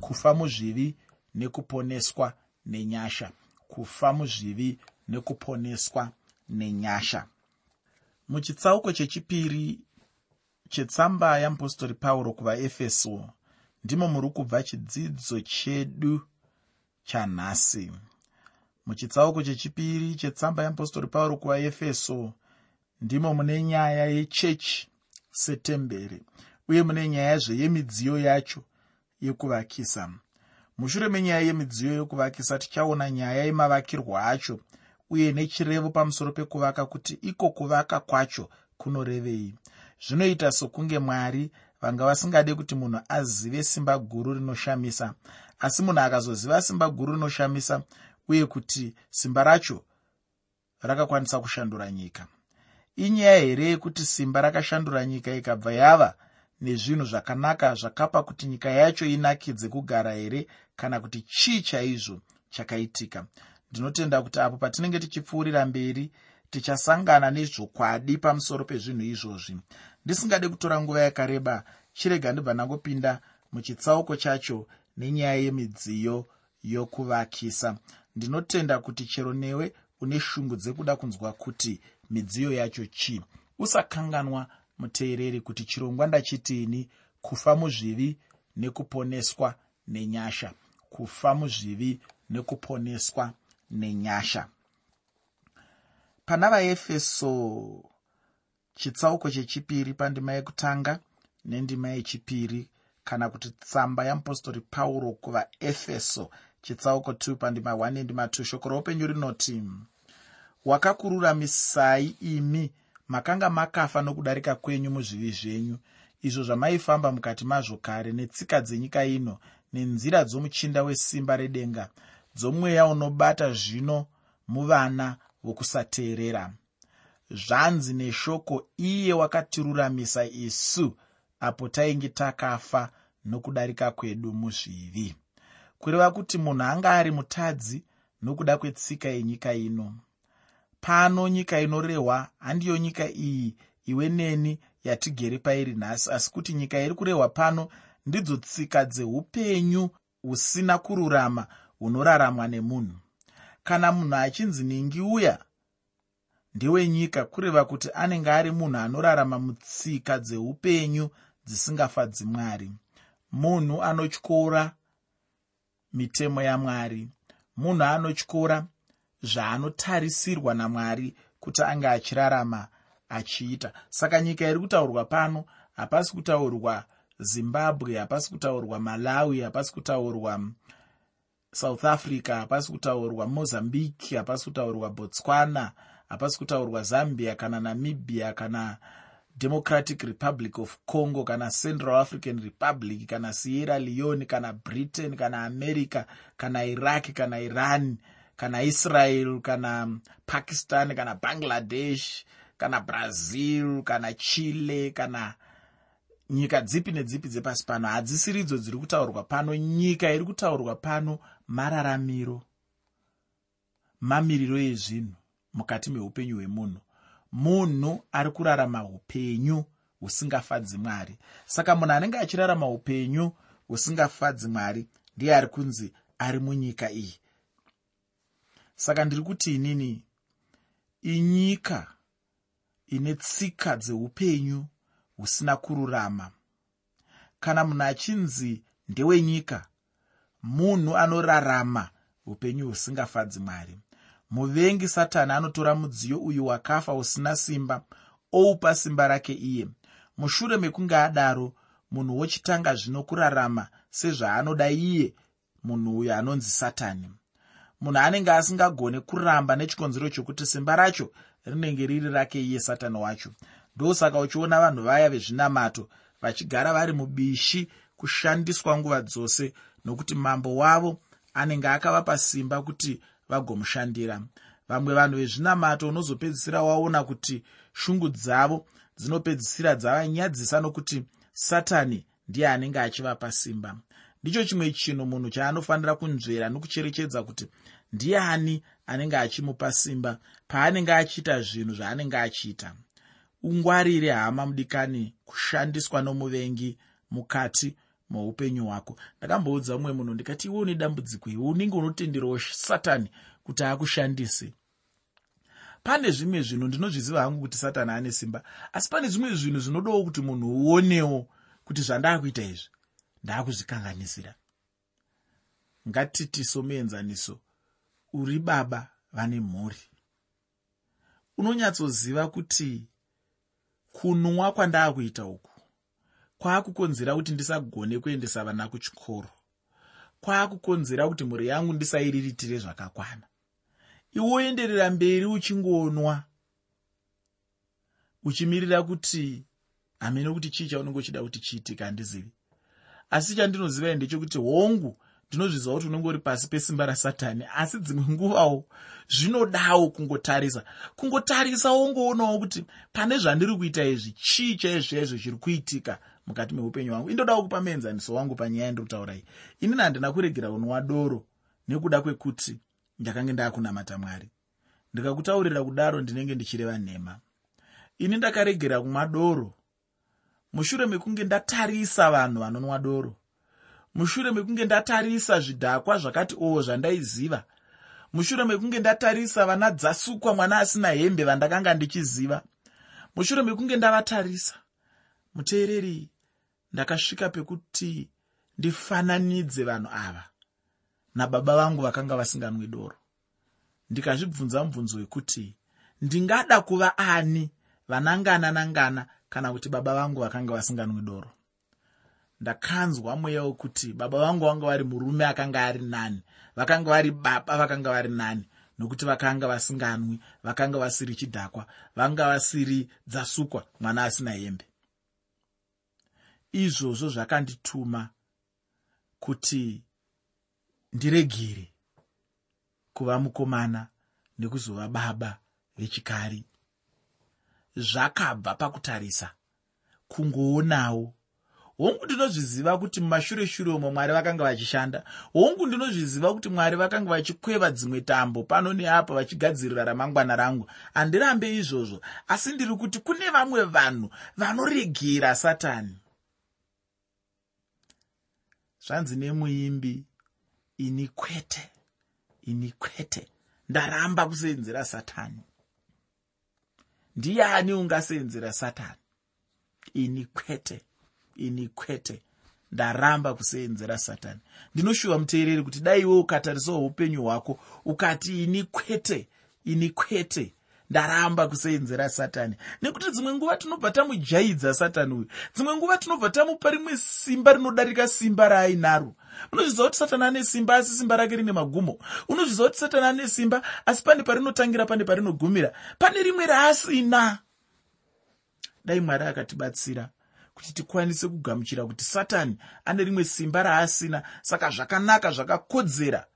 kufa muzvivi nekuponeswa nenyasha. Kufa muzvivi nekuponeswa nenyasha. Muchitsauko chechipiri chetsamba yamupostori pauro kuvaefeso ndimo muri kubva chidzidzo chedu chanhasi. Muchitsauko chechipiri chetsamba yamupostori pauro kuvaefeso ndimo mune nyaya yechechi setemberi uye mune nyaya zveyemidziyo yacho yekuvakisa mushure menyaya yemidziyo yekuvakisa tichaona nyaya yemavakirwo acho uye nechirevo pamusoro pekuvaka kuti iko kuvaka kwacho kunorevei. Zvinoita sokunge mwari vanga vasingade kuti munhu azive simba guru rinoshamisa asi munhu akazoziva simba guru rinoshamisa uye kuti simba racho rakakwanisa kushandura nyika. Inyaya here yekuti simba rakashandura nyika ikabva yava nezvinhu zvakanaka zvakapa kuti nyika yacho inakidze kugara here kana kuti chii chaizvo chakaitika. Ndinotenda kuti apo patinenge tichipfuurira mberi tichasangana nezvokwadi pamusoro pezvinhu izvozvi. Ndisingade kutora nguva yakareba chirega ndibva ndangopinda muchitsauko chacho nenyaya yemidziyo yokuvakisa. Ndinotenda kuti chero newe une shungu dzekuda kunzwa kuti midziyo yacho chii. Usakanganwa muteereri kuti chirongwa ndachitini kufa muzvivi nekuponeswa nenyasha. Kufa muzvivi nekuponeswa nenyasha. Pana vaefeso chitsauko chechipiri pandima yekutanga nendima yechipiri kana kuti tsamba yamupostori pauro kuvaefeso chitsauko 2 pandima 1 nendima 2 shoko roupenyu rinoti wakakururamisai imi makanga makafa nokudarika kwenyu muzvivi zvenyu izvo zvamaifamba mukati mazvo kare netsika dzenyika ino nenzira dzomuchinda wesimba redenga dzomweya unobata zvino muvana vokusateerera zvanzi neshoko iye wakatiruramisa isu apo tainge takafa nokudarika kwedu muzvivi. Kureva kuti munhu anga ari mutadzi nokuda kwetsika yenyika ino pano nyika inorehwa handiyo nyika iyi iwe neni yatigere pairi nhasi. Asi kuti nyika iri kurehwa pano ndidzo tsika dzeupenyu husina kururama hunoraramwa nemunhu. Kana munhu achinzi ningi uya? Ndewenyika kureva kuti anenge ari munhu anorarama mutsika dzeupenyu dzisingafadzi mwari. Munhu anotyora mitemo yamwari munhu anotyora zvaanotarisirwa namwari kuti ange achirarama achiita. Saka nyika iri kutaurwa pano hapasi kutaurwa zimbabwe hapasi kutaurwa malawi hapasi kutaurwa south africa hapasi kutaurwa mozambique hapasi kutaurwa botswana hapasi kutaurwa zambia kana namibia kana democratic republic of congo kana central african republic kana sierra leone kana britain kana america kana iraq kana iran kana israel kana pakistan kana bangladesh kana brazil kana chile kana nyika dzipi nedzipi dzepasi pano. Hadzisiridzo dziri kutaurwa pano. Nyika iri kutaurwa pano mararamiro mamiriro ezvinhu mukati meupenyu hwemunhu. Munhu ari kurarama upenyu husingafadzi mwari. Saka munhu anenge achirarama upenyu husingafadzi mwari ndiye ari kunzi ari munyika iyi saka ndiri kuti inini inyika ine tsika dzeupenyu husina kururama. Kana munhu achinzi ndewenyika munhu anorarama upenyu husingafadzi mwari. Muvengi satani anotora mudziyo uyu wakafa usina simba oupa simba rake iye. Mushure mekunge adaro munhu wochitanga zvino kurarama sezvaanoda iye munhu uyo anonzi satani munhu anenge asingagone kuramba nechikonzero chokuti simba racho rinenge riri rake iye satani wacho. Ndosaka uchiona vanhu vaya vezvinamato vachigara vari mubishi kushandiswa nguva dzose nokuti mambo wavo anenge akavapa simba kuti vagomushandira. Vamwe vanhu vezvinamato unozopedzisira waona kuti shungu dzavo dzinopedzisira dzavanyadzisa nokuti satani ndiye anenge achivapa simba ndicho chimwe chinhu munhu chaanofanira kunzvera nokucherechedza kuti ndiani anenge achimupa simba paanenge achiita zvinhu zvaanenge achiita. Ungwarire hama mudikani kushandiswa nomuvengi mukati muupenyu hwako. Ndakamboudza mumwe munhu ndikati iwe une dambudziko iwe unenge unotenderawo satani kuti akushandise? Pane zvimwe zvinhu ndinozviziva hangu kuti satani ane simba asi pane zvimwe zvinhu zvinodawo kuti munhu uonewo kuti zvandaakuita izvi ndaakuzvikanganisira. Ngatiti somuenzaniso uri baba vane mhuri. Unonyatsoziva kuti kunwa kwandaakuita uku? Kwaakukonzera kuti ndisagone kuendesa vana kuchikoro. Kwaakukonzera kuti mhuri yangu ndisairiritire zvakakwana. Iwoenderera mberi uchingonwa uchimirira kuti hamene kuti chii chaunenge uchida kuti chiitika handizivi asi chandinozivai ndechekuti hongu ndinozviziva kuti unenge uri pasi pesimba rasatani asi dzimwe nguvawo zvinodawo kungotarisa. Kungotarisa wongoonawo kuti pane zvandiri kuita izvi chii chaizvaizvo chiri kuitika mukati meupenyu hwangu? Indodawo kupa muenzaniso wangu panyaya yandirikutaurai inini handina kuregera unwa doro nekuda kwekuti ndakange ndaakunamata mwari. Ndikakutaurira kudaro ndinenge ndichireva nhema. Ini ndakaregera kumwa doro mushure mekunge ndatarisa vanhu vanonwa doro. Mushure mekunge ndatarisa zvidhakwa zvakati oo zvandaiziva. Mushure mekunge ndatarisa vana dzasukwa mwana asina hembe vandakanga ndichiziva. Mushure mekunge ndavatarisa muteereri ndakasvika pekuti ndifananidze vanhu ava nababa vangu vakanga vasinganwi doro. Ndikazvibvunza mubvunzo wekuti ndingada kuva ani vanangana nangana kana kuti baba vangu vakanga vasinganwi doro. Ndakanzwa mweya wekuti baba vangu vanga vari murume akanga ari nani vakanga vari baba vakanga vari nani nokuti vakanga vasinganwi vakanga vasiri chidhakwa vanga vasiri dzasukwa mwana asina hembe. Izvozvo zvakandituma kuti ndiregere kuva mukomana nekuzova baba vechikari zvakabva pakutarisa. Kungoonawo. Hongu ndinozviziva kuti mumashure shure umo mwari vakanga vachishanda. Hongu ndinozviziva kuti mwari vakanga vachikweva dzimwe tambo pano neapo vachigadzirira ramangwana rangu. Handirambe izvozvo asi ndiri kuti kune vamwe vanhu vanoregera satani. Zvanzi nemuimbi ini kwete ini kwete ndaramba kuseenzera satani ndiani ungaseenzera satani? Ini kwete ini kwete. Ndaramba kuseenzera satani. Ndinoshuva muteereri kuti dai iwe ukatarisawo upenyu hwako ukati ini kwete ini kwete. Ndaramba kuseenzera satani. Nekuti dzimwe nguva tinobva tamujaidza satani uyu dzimwe nguva tinobva tamupa rimwe simba rinodarika simba raainaro unozviziva kuti satani ane simba asi simba rake rine magumo? Unozviziva kuti satani ane simba asi pane parinotangira pane parinogumira? Pane rimwe raasina. Dai mwari akatibatsira kuti tikwanise kugamuchira kuti satani ane rimwe simba raasina. Saka zvakanaka zvakakodzera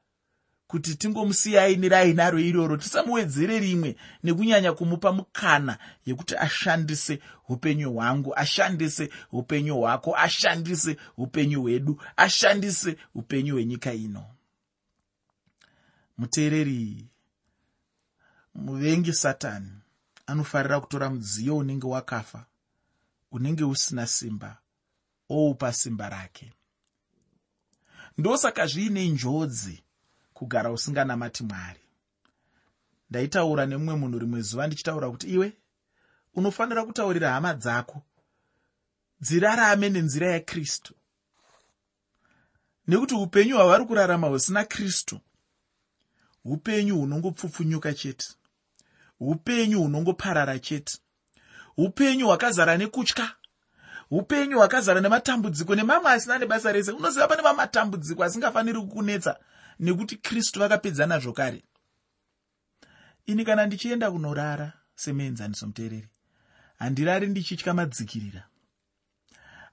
kuti tingomusiyai nerainaro iroro tisamuwedzere rimwe nekunyanya kumupa mukana yekuti ashandise upenyu hwangu ashandise upenyu hwako ashandise upenyu hwedu ashandise upenyu hwenyika ino. Muteereri muvengi satani anofarira kutora mudziyo unenge wakafa unenge usina simba oupa simba rake. Ndosaka zviine njodzi kugara usinganamati mwari. Ndaitaura nemumwe munhu rimwe zuva ndichitaura kuti iwe unofanira kutaurira hama dzako. Dzirarame nenzira yakristu. Nekuti upenyu hwavari kurarama husina kristu upenyu hunongopfupfunyuka chete upenyu hunongoparara chete upenyu hwakazara nekutya upenyu hwakazara nematambudziko nemamwe asina nebasa rese. Unoziva pane vamatambudziko asingafaniri kukunetsa nekuti kristu vakapedza nazvo kare ini kana ndichienda kunorara semuenzaniso muteereri handirari ndichitya madzikirira.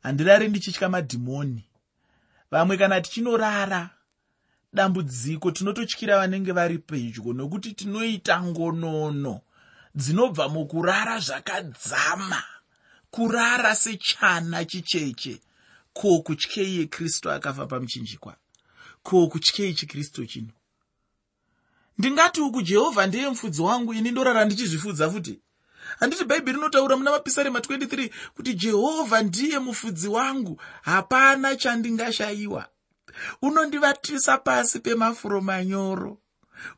Handirari ndichitya madhimoni. Vamwe kana tichinorara dambudziko tinototyira vanenge vari pedyo nokuti tinoita ngonono dzinobva mukurara zvakadzama. Kurara sechana chicheche ko kutyei yekristu akafa pamuchinjikwa ko kutyei chikristu chino? Ndingati uku jehovha ndiye mufudzi wangu ini ndorara ndichizvifudza futi? Handiti bhaibheri rinotaura muna mapisarema 23 kuti jehovha ndiye mufudzi wangu. Hapana chandingashayiwa unondivatisa pasi pemafuro manyoro.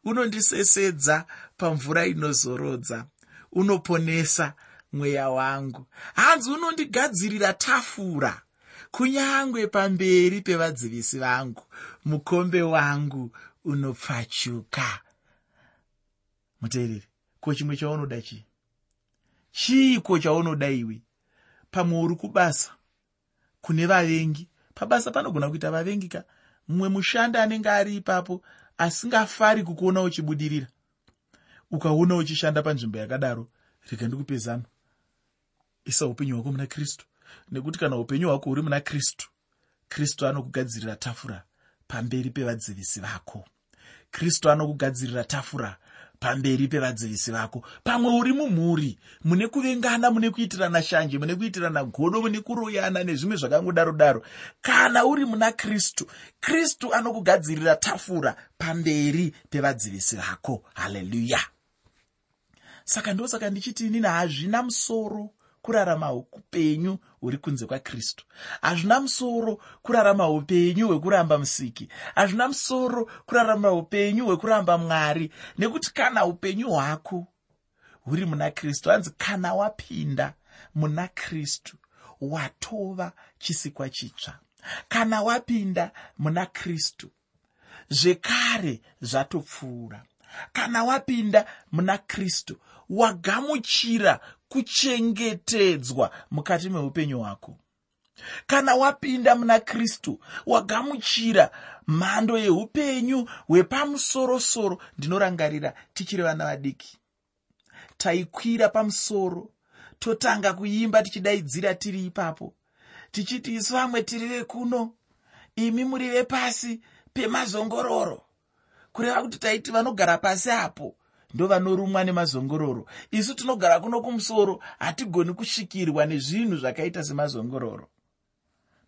Unondisesedza pamvura inozorodza. Unoponesa mweya wangu. Hanzi unondigadzirira tafura kunyange pamberi pevadzivisi vangu mukombe wangu unopfachuka. Muteereri ko chimwe chaunoda chii? Chiiko chaunoda iwe? Pamwe uri kubasa kune vavengi. Pabasa panogona kuita vavengi ka? Mumwe mushandi anenge ari ipapo asingafari kukuona uchibudirira. Ukaona uchishanda panzvimbo yakadaro rega ndikupe zano isa upenyu hwako muna kristu nekuti kana upenyu hwako huri muna kristu kristu anokugadzirira tafura pamberi pevadzivisi vako. Kristu anokugadzirira tafura pamberi pevadzivisi vako. Pamwe uri mumhuri mune kuvengana mune kuitirana shanje mune kuitirana godo mune kuroyana nezvimwe zvakangodaro daro. Kana uri muna kristu kristu anokugadzirira tafura pamberi pevadzivisi vako. Haleluya. Saka ndosaka ndichiti inini hazvina musoro kurarama upenyu huri kunze kwakristu. Hazvina musoro kurarama upenyu hwekuramba musiki. Hazvina musoro kurarama upenyu hwekuramba mwari. Nekuti kana upenyu hwako huri muna kristu hanzi kana wapinda muna kristu watova chisikwa chitsva. Kana wapinda muna kristu zvekare zvatopfuura kana wapinda muna kristu wagamuchira kuchengetedzwa mukati meupenyu hwako. Kana wapinda muna kristu wagamuchira mhando yeupenyu hwepamusorosoro ndinorangarira tichiri vana vadiki. Taikwira pamusoro totanga kuimba tichidaidzira tiri ipapo. Tichiti isu vamwe tiri vekuno imi muri vepasi pemazongororo kureva kuti taiti vanogara pasi apo ndo vanorumwa nemazongororo. Isu tinogara kuno kumusoro hatigoni kusvikirwa nezvinhu zvakaita semazongororo.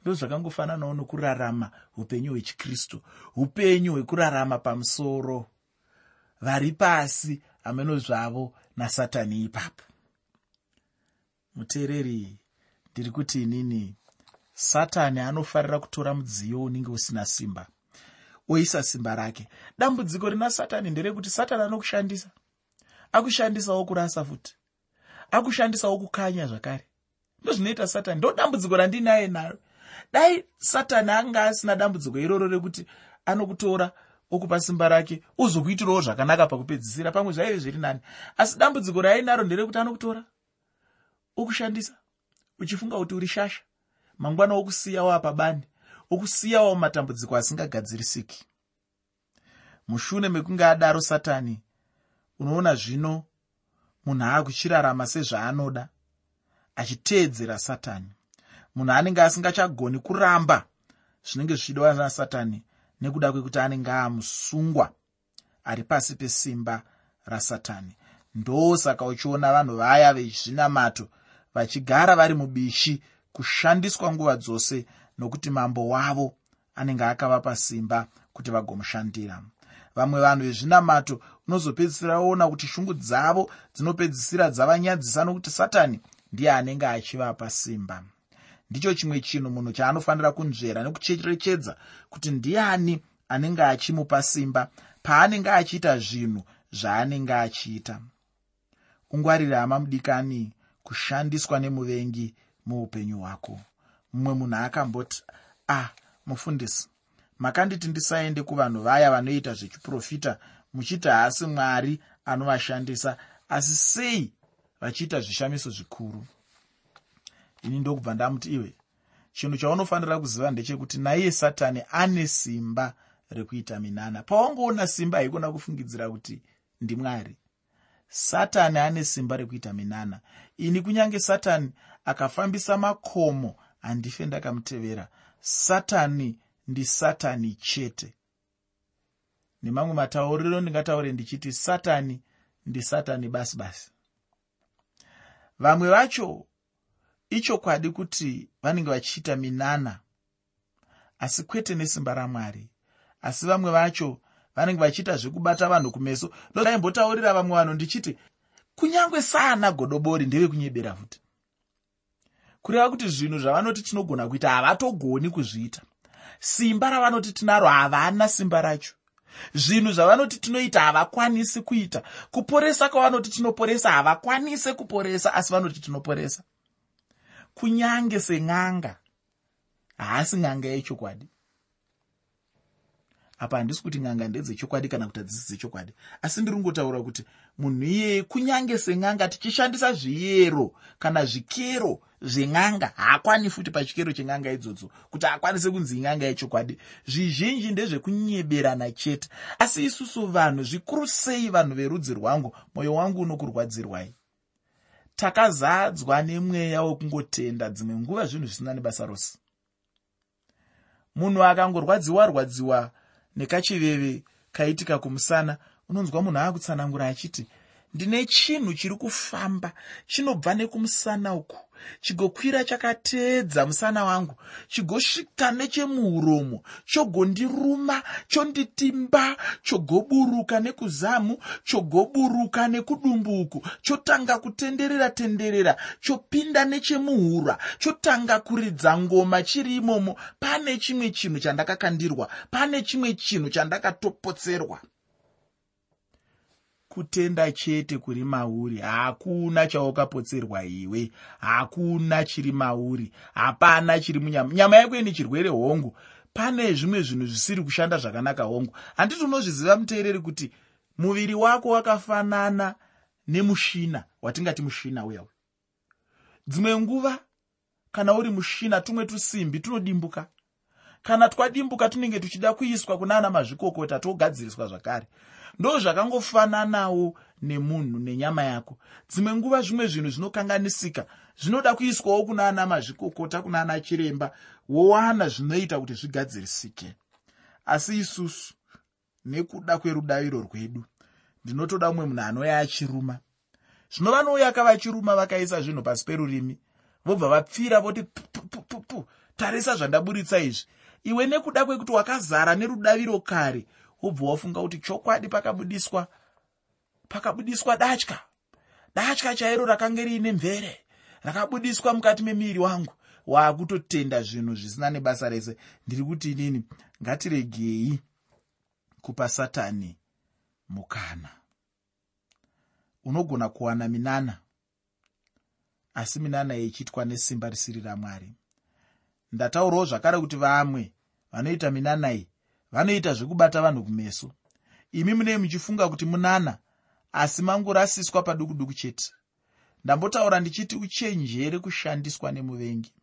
Ndo zvakangofananawo nokurarama upenyu hwechikristu upenyu hwekurarama pamusoro. Vari pasi hameno zvavo nasatani ipapo. Muteereri ndiri kuti inini satani anofarira kutora mudziyo unenge usina simba oisa simba rake. Dambudziko rina satani nderekuti satani anokushandisa. Akushandisawo kurasa futi. Akushandisawo kukanya zvakare. Ndozvinoita satani. Ndo dambudziko randinaye nayo dai satani anga asina dambudziko iroro rekuti anokutora okupa simba rake uzokuitirawo zvakanaka pakupedzisira. Pamwe zvaive zviri nani. Asi dambudziko raainaro nderekuti anokutora? Okushandisa uchifunga kuti uri shasha. Mangwana okusiyawo apa bani okusiyawo matambudziko asingagadzirisiki. Mushure mekunge adaro satani unoona zvino munhu aakuchirarama sezvaanoda achiteedzera satani. Munhu anenge asingachagoni kuramba zvinenge zvichidwa nasatani nekuda kwekuti anenge amusungwa ari pasi pesimba rasatani. Ndosaka uchiona vanhu vaya vezvinamato vachigara vari mubishi kushandiswa nguva dzose nokuti mambo wavo anenge akavapa simba kuti vagomushandira. Vamwe vanhu vezvinamato unozopedzisira oona kuti shungu dzavo dzinopedzisira dzavanyadzisa nokuti satani ndiye anenge achivapa simba. Ndicho chimwe chinhu munhu chaanofanira kunzvera nekucherechedza kuti ndiani anenge achimupa simba paanenge achiita zvinhu zvaanenge achiita. Ungwarire hama mudikani kushandiswa nemuvengi muupenyu hwako mumwe munhu akamboti ah mufundisi makanditi ndisaende kuvanhu vaya vanoita zvechiprofita muchiti haasi mwari anovashandisa asi sei vachiita zvishamiso zvikuru? Ini ndokubva ndamuti iwe chinhu chaunofanira kuziva ndechekuti naiye satani ane simba rekuita minana. Pawangoona simba haikona kufungidzira kuti ndimwari satani ane simba rekuita minana. Ini kunyange satani akafambisa makomo handife ndakamutevera. Satani ndisatani chete. Nemamwe matauriro ndingataure ndichiti satani ndisatani basi basi. Vamwe vacho ichokwadi kuti vanenge vachiita minana asi kwete nesimba ramwari. Asi vamwe vacho vanenge vachiita zvekubata vanhu kumeso ndoaimbotaurira vamwe vanhu ndichiti kunyange saana godobori ndevekunyebera futi kureva kuti zvinhu zvavanoti tinogona kuita havatogoni kuzviita. Simba ravanoti tinaro havana simba racho. Zvinhu zvavanoti tinoita havakwanisi kuita. Kuporesa kwavanoti tinoporesa havakwanisi kuporesa asi vanoti tinoporesa. Kunyange sen'anga haasi n'anga yechokwadi apa handisi kuti n'anga ndedzechokwadi kana kuti hadzisi dzechokwadi. Asi ndiri ngotaura kuti munhu iyeye kunyange sen'anga tichishandisa zviyero kana zvikero zven'anga haakwani futi pachikero chen'anga idzodzo kuti akwanise kunzi in'anga yechokwadi. Zvizhinji ndezvekunyeberana chete. Asi isusu vanhu zvikuru sei vanhu verudzi rwangu mwoyo wangu unokurwadzirwai takazadzwa nemweya wekungotenda dzimwe nguva zvinhu zvisina nebasa rose. Munhu akangorwadziwa rwadziwa nekachiveve kaitika kumusana unonzwa munhu aakutsanangura achiti ndine chinhu chiri kufamba chinobva nekumusana uku. Chigokwira chakateedza musana wangu chigosvika nechemuuromo chogondiruma chonditimba chogoburuka nekuzamu chogoburuka nekudumbu uku chotanga kutenderera tenderera chopinda nechemuhura chotanga kuridza ngoma chiri imomo. Pane chimwe chinhu chandakakandirwa pane chimwe chinhu chandakatopotserwa kutenda chete kuri mauri. Hakuna chaukapotserwa iwe. Hakuna chiri mauri. Hapana chiri munyama. Nyama yako ine chirwere hongu. Pane zvimwe zvinhu zvisiri kushanda zvakanaka hongu. Handiti unozviziva muteereri kuti muviri wako wakafanana nemushina watingati mushina uya dzimwe nguva kana uri mushina tumwe tusimbi tunodimbuka kana twadimbuka tunenge tuchida kuiswa kuna ana mazvikokota togadziriswa zvakare. Ndo zvakangofananawo nemunhu nenyama yako. Dzimwe nguva zvimwe zvinhu zvinokanganisika zvinoda kuiswawo kuna ana mazvikokota kuna ana chiremba wowana zvinoita kuti zvigadzirisike. Asi isusu nekuda kwerudaviro rwedu ndinotoda mumwe munhu anouya achiruma. Zvino vanouya kavachiruma vakaisa zvinhu pasi perurimi vobva vapfira voti pupupupu tarisa zvandaburitsa izvi iwe nekuda kwekuti wakazara nerudaviro kare wobva wafunga kuti chokwadi pakabudiswa pakabudiswa datya datya chairo rakanga riine mvere rakabudiswa mukati memiri wangu. Waakutotenda zvinhu zvisina nebasa rese. Ndiri kuti inini ngatiregei kupa satani mukana. Unogona kuwana minana asi minana ichiitwa nesimba risiri ramwari ndataurawo zvakare kuti vamwe vanoita minana iyi vanoita zvekubata vanhu kumeso. Imi munei muchifunga kuti munana asi mangorasiswa paduku duku chete. Ndambotaura ndichiti uchenjere kushandiswa nemuvengi.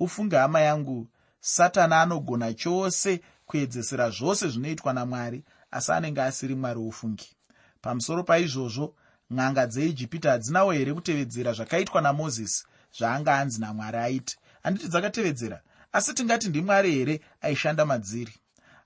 Ufunge hama yangu satani anogona chose kuedzesera zvose zvinoitwa namwari asi anenge asiri mwari ufungi. Pamusoro paizvozvo n'anga dzeijipita hadzinawo here kutevedzera zvakaitwa namozisi zvaanga anzi namwari aiti handiti dzakatevedzera asi tingati ndimwari here aishanda madziri?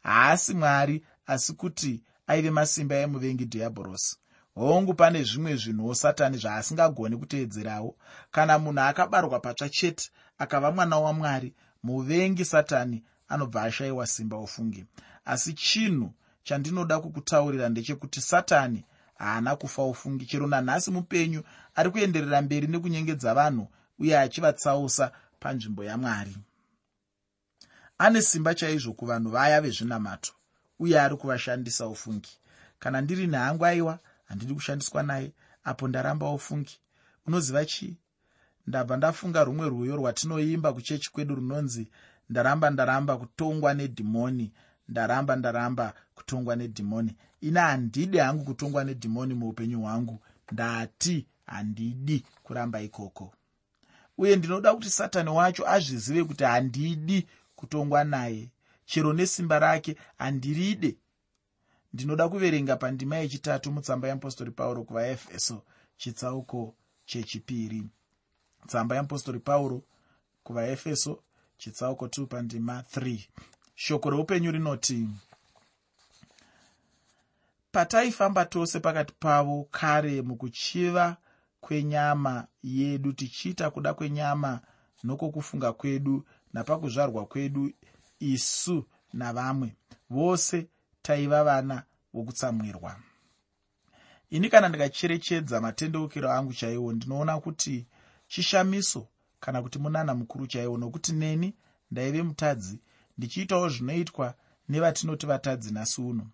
Haasi mwari asi kuti aive masimba emuvengi dhiabhorosi hongu pane zvimwe zvinhuwo satani zvaasingagoni kuteedzerawo. Kana munhu akabarwa patsva chete akava mwana wamwari muvengi satani anobva ashayiwa simba ufungi asi chinhu chandinoda kukutaurira ndechekuti satani haana kufa ufungi chero nanhasi mupenyu ari kuenderera mberi nekunyengedza vanhu uye achivatsausa panzvimbo yamwari. Ane simba chaizvo kuvanhu vaya vezvinamato uye ari kuvashandisa ufungi. Kana ndiri nehangu aiwa handidi kushandiswa naye apo ndaramba ufungi. Unoziva chii? Ndabva ndafunga rumwe rwuyo rwatinoimba kuchechi kwedu runonzi ndaramba ndaramba kutongwa nedhimoni ndaramba ndaramba kutongwa nedhimoni. Ina handidi hangu kutongwa nedhimoni muupenyu hwangu. Ndati handidi kuramba ikoko uye ndinoda kuti satani wacho azvizive kuti handidi kutongwa naye. Chero nesimba rake handiride. Ndinoda kuverenga pandima yechitatu mutsamba yeapostori pauro kuvaefeso chitsauko chechipiri. Tsamba yeapostori pauro kuvaefeso chitsauko 2 pandima 3 shoko reupenyu rinoti pataifamba tose pakati pavo kare mukuchiva kwenyama yedu tichiita kuda kwenyama nokokufunga kwedu napakuzvarwa kwedu isu navamwe. Vose taiva vana vokutsamwirwa. Ini kana ndikacherechedza matendeukiro angu chaiwo ndinoona kuti chishamiso kana kuti munana mukuru chaiwo nokuti neni ndaive mutadzi ndichiitawo zvinoitwa nevatinoti vatadzi nasi uno.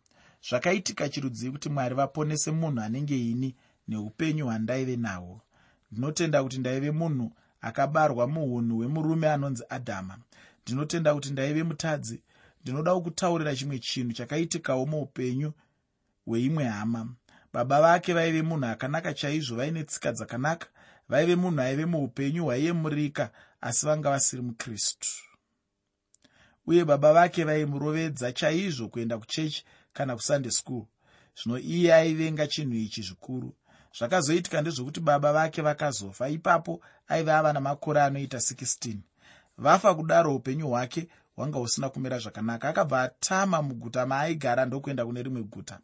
Zvakaitika chirudzii kuti mwari vaponese munhu anenge ini neupenyu hwandaive nahwo. Ndinotenda kuti ndaive munhu akabarwa muunhu hwemurume anonzi adhama. Ndinotenda kuti ndaive mutadzi. Ndinodawo kutaurira chimwe chinhu chakaitikawo muupenyu hweimwe hama. Baba vake vaive munhu akanaka chaizvo vaine tsika dzakanaka. Vaive munhu aive muupenyu hwaiyemurika asi vanga vasiri mukristu. Uye baba vake vaimurovedza chaizvo kuenda kuchechi kana kusunday school. Zvino iye aivenga chinhu ichi zvikuru zvakazoitika ndezvokuti baba vake vakazofa. Ipapo aiva ava namakore anoita 16 vafa kudaro upenyu hwake hwanga husina kumira zvakanaka. Akabva atama muguta maaigara ndokuenda kune rimwe guta.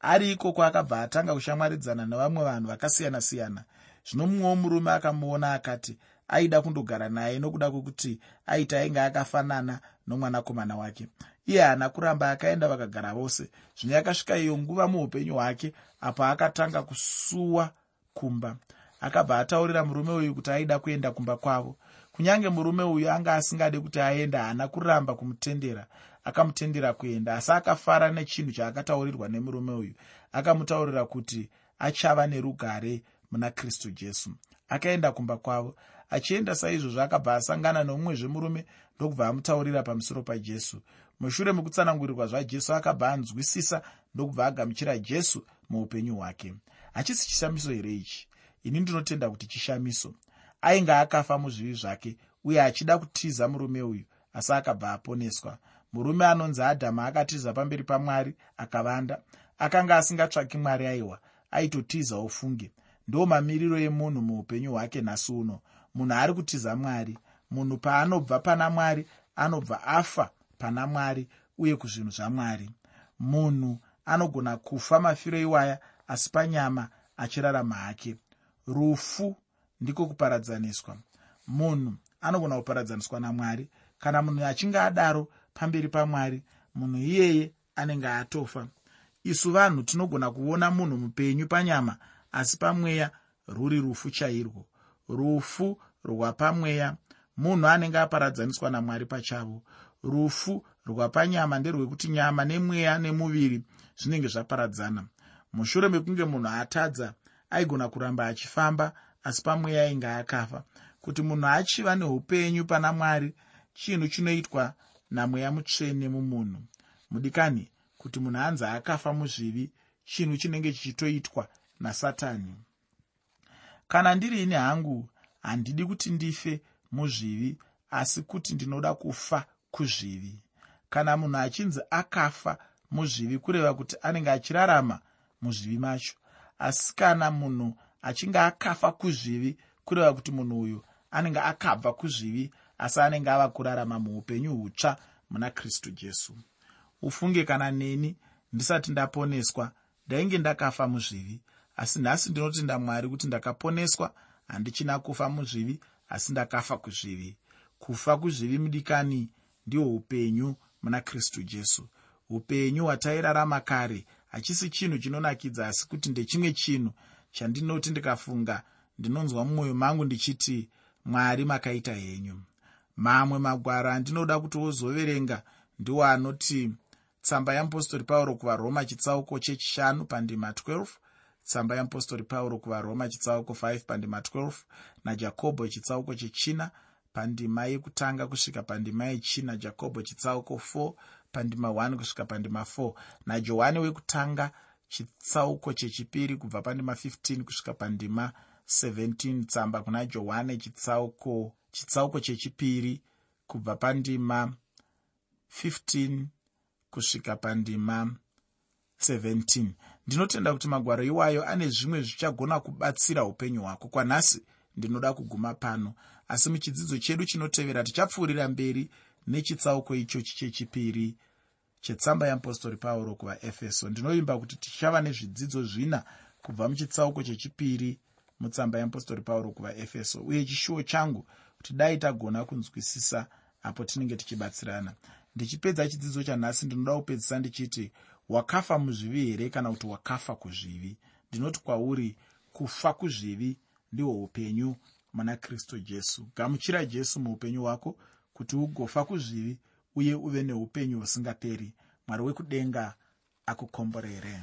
Ari ikoko akabva atanga kushamwaridzana nevamwe vanhu vakasiyana-siyana. Zvino mumwewo murume akamuona akati aida kundogara naye nokuda kwekuti aita ainge akafanana nomwanakomana wake iye haana kuramba akaenda vakagara vose. Zvino yakasvika iyo nguva muupenyu hwake apo akatanga kusuwa kumba. Akabva ataurira murume uyu kuti aida kuenda kumba kwavo. Kunyange murume uyu anga asingade kuti aende haana kuramba kumutendera. Akamutendera kuenda asi akafara nechinhu chaakataurirwa nemurume uyu. Akamutaurira kuti achava nerugare muna kristu jesu. Akaenda kumba kwavo. Achienda saizvozvo akabva asangana nomumwezve murume ndokubva amutaurira pamusoro pajesu mushure mekutsanangurirwa zvajesu akabva anzwisisa ndokubva agamuchira jesu muupenyu hwake. Hachisi chishamiso here ichi? Ini ndinotenda kuti chishamiso. Ainge akafa muzvivi zvake uye achida kutiza murume uyu asi akabva aponeswa. Murume anonzi adhama akatiza pamberi pamwari akavanda. Akanga asingatsvaki mwari aiwa aitotizawo funge ndo mamiriro emunhu muupenyu hwake nhasi uno. Munhu ari kutiza mwari. Munhu paanobva pana mwari anobva afa pana mwari uye kuzvinhu zvamwari. Munhu anogona kufa mafiro iwaya asi panyama achirarama hake. Rufu ndiko kuparadzaniswa munhu anogona kuparadzaniswa namwari kana munhu achinge adaro pamberi pamwari munhu iyeye anenge atofa. Isu vanhu tinogona kuona munhu mupenyu panyama asi pamweya rwuri rufu chairwo. Rufu rwapamweya munhu anenge aparadzaniswa namwari pachavo rufu rwapanyama nderwekuti nyama nemweya nemuviri zvinenge zvaparadzana. Mushure mekunge munhu atadza aigona kuramba achifamba asi pamweya ainge akafa. Kuti munhu achiva neupenyu pana mwari chinhu chinoitwa namweya mutsvene mumunhu. Mudikani kuti munhu anzi akafa muzvivi chinhu chinenge chichitoitwa nasatani. Kana ndiri ini hangu handidi kuti ndife muzvivi asi kuti ndinoda kufa kuzvivi. Kana munhu achinzi akafa muzvivi kureva kuti anenge achirarama muzvivi macho. Asi kana munhu achinge akafa kuzvivi kureva kuti munhu uyu anenge akabva kuzvivi asi anenge ava kurarama muupenyu hutsva muna kristu jesu. Ufunge kana neni ndisati ndaponeswa ndainge ndakafa muzvivi asi nhasi ndinotenda mwari kuti ndakaponeswa handichina kufa muzvivi asi ndakafa kuzvivi. Kufa kuzvivi mudikani ndihwo upenyu muna kristu jesu. Upenyu hwatairarama kare hachisi chinhu chinonakidza asi kuti ndechimwe chinhu chandinoti ndikafunga ndinonzwa mumwoyo mangu ndichiti mwari makaita henyu. Mamwe magwaro andinoda kuti wozoverenga ndiwo anoti tsamba yeapostori pauro kuvaroma chitsauko chechishanu pandima 12 tsamba yeapostori pauro kuvaroma chitsauko 5 pandima 12 najakobho chitsauko chechina pandima yekutanga kusvika pandima yechina jakobho chitsauko 4 pandima 1 kusvika pandima 4 najohani wekutanga chitsauko chechipiri kubva pandima 15 kusvika pandima 17 tsamba kuna johani chitsauko chitsauko chechipiri kubva pandima 15 kusvika pandima 17 ndinotenda kuti magwaro iwayo ane zvimwe zvichagona kubatsira upenyu hwako. Kwanhasi ndinoda kuguma pano asi muchidzidzo chedu chinotevera tichapfuurira mberi nechitsauko ichochi chechipiri chetsamba yeapostori pauro kuvaefeso. Ndinovimba kuti tichava nezvidzidzo zvina kubva muchitsauko chechipiri mutsamba yeapostori pauro kuvaefeso. Uye chishuwo changu kuti dai tagona kunzwisisa apo tinenge tichibatsirana. Ndichipedza chidzidzo chanhasi ndinoda kupedzisa ndichiti wakafa muzvivi here kana kuti wakafa kuzvivi? Ndinoti kwauri kufa kuzvivi ndihwo upenyu muna kristu jesu. Gamuchira jesu muupenyu hwako kuti ugofa kuzvivi uye uve neupenyu husingaperi. Mwari wekudenga akukomborere